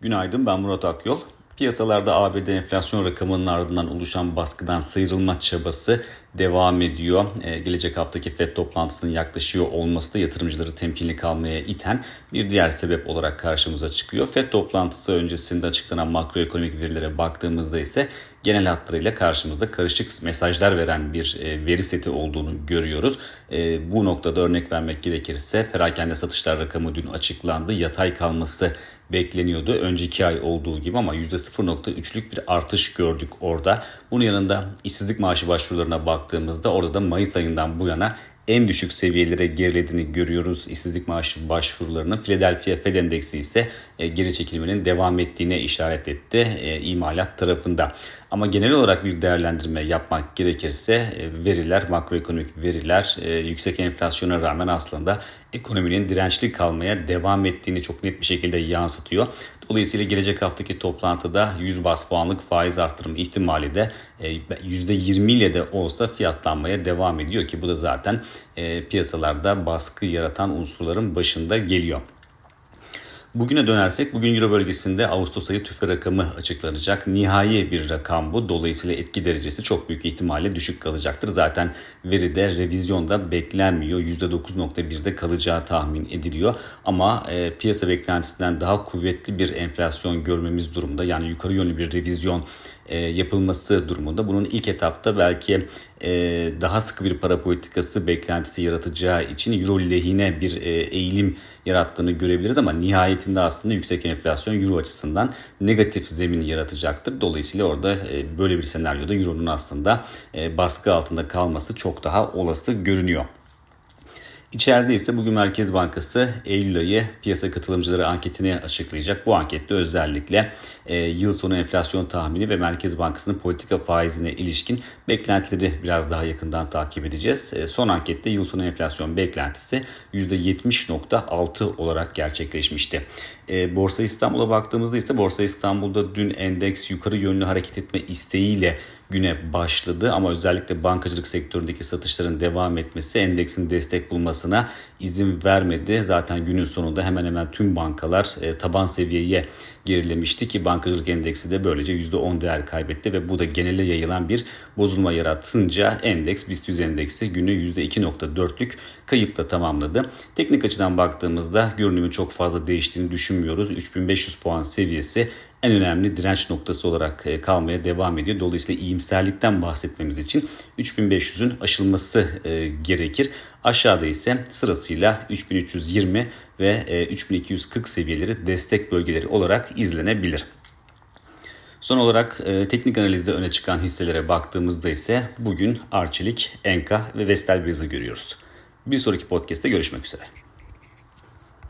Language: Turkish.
Günaydın ben Murat Akyol. Piyasalarda ABD enflasyon rakamının ardından oluşan baskıdan sıyrılma çabası devam ediyor. Ee, gelecek haftaki FED toplantısının yaklaşıyor olması da yatırımcıları temkinli kalmaya iten bir diğer sebep olarak karşımıza çıkıyor. FED toplantısı öncesinde açıklanan makroekonomik verilere baktığımızda ise genel hatlarıyla karşımızda karışık mesajlar veren bir e, veri seti olduğunu görüyoruz. E, bu noktada örnek vermek gerekirse perakende satışlar rakamı dün açıklandı. Yatay kalması bekleniyordu. Önceki ay olduğu gibi ama %0.3'lük bir artış gördük orada. Bunun yanında işsizlik maaşı başvurularına baktığımızda orada da Mayıs ayından bu yana en düşük seviyelere gerilediğini görüyoruz. İşsizlik maaşı başvurularının Philadelphia Fed Endeksi ise e, geri çekilmenin devam ettiğine işaret etti e, imalat tarafında. Ama genel olarak bir değerlendirme yapmak gerekirse e, veriler, makroekonomik veriler yüksek enflasyona rağmen aslında ekonominin dirençli kalmaya devam ettiğini çok net bir şekilde yansıtıyor. Dolayısıyla gelecek haftaki toplantıda 100 bas puanlık faiz artırım ihtimali de %20 ile de olsa fiyatlanmaya devam ediyor ki bu da zaten piyasalarda baskı yaratan unsurların başında geliyor. Bugüne dönersek bugün Euro bölgesinde Ağustos ayı tüfe rakamı açıklanacak. Nihai bir rakam bu. Dolayısıyla etki derecesi çok büyük ihtimalle düşük kalacaktır. Zaten veride revizyonda beklenmiyor. %9.1'de kalacağı tahmin ediliyor. Ama e, piyasa beklentisinden daha kuvvetli bir enflasyon görmemiz durumda. Yani yukarı yönlü bir revizyon e, yapılması durumunda. Bunun ilk etapta belki e, daha sıkı bir para politikası beklentisi yaratacağı için euro lehine bir e, eğilim yarattığını görebiliriz ama nihayetinde aslında yüksek enflasyon euro açısından negatif zemin yaratacaktır. Dolayısıyla orada böyle bir senaryoda euronun aslında baskı altında kalması çok daha olası görünüyor. İçeride ise bugün Merkez Bankası Eylül ayı piyasa katılımcıları anketini açıklayacak. Bu ankette özellikle e, yıl sonu enflasyon tahmini ve Merkez Bankası'nın politika faizine ilişkin beklentileri biraz daha yakından takip edeceğiz. E, son ankette yıl sonu enflasyon beklentisi %70.6 olarak gerçekleşmişti. E, Borsa İstanbul'a baktığımızda ise Borsa İstanbul'da dün endeks yukarı yönlü hareket etme isteğiyle güne başladı ama özellikle bankacılık sektöründeki satışların devam etmesi endeksin destek bulmasına izin vermedi. Zaten günün sonunda hemen hemen tüm bankalar e, taban seviyeye gerilemişti ki bankacılık endeksi de böylece %10 değer kaybetti ve bu da genele yayılan bir bozulma yaratınca endeks BIST 100 endeksi günü %2.4'lük kayıpla tamamladı. Teknik açıdan baktığımızda görünümün çok fazla değiştiğini düşünmüyoruz. 3500 puan seviyesi en önemli direnç noktası olarak e, kalmaya devam ediyor. Dolayısıyla iyimserlikten bahsetmemiz için 3500'ün aşılması e, gerekir. Aşağıda ise sırasıyla 3320 ve 3240 e, seviyeleri destek bölgeleri olarak izlenebilir. Son olarak e, teknik analizde öne çıkan hisselere baktığımızda ise bugün Arçelik, Enka ve Vestelbriz'i görüyoruz. Bir sonraki podcast'te görüşmek üzere.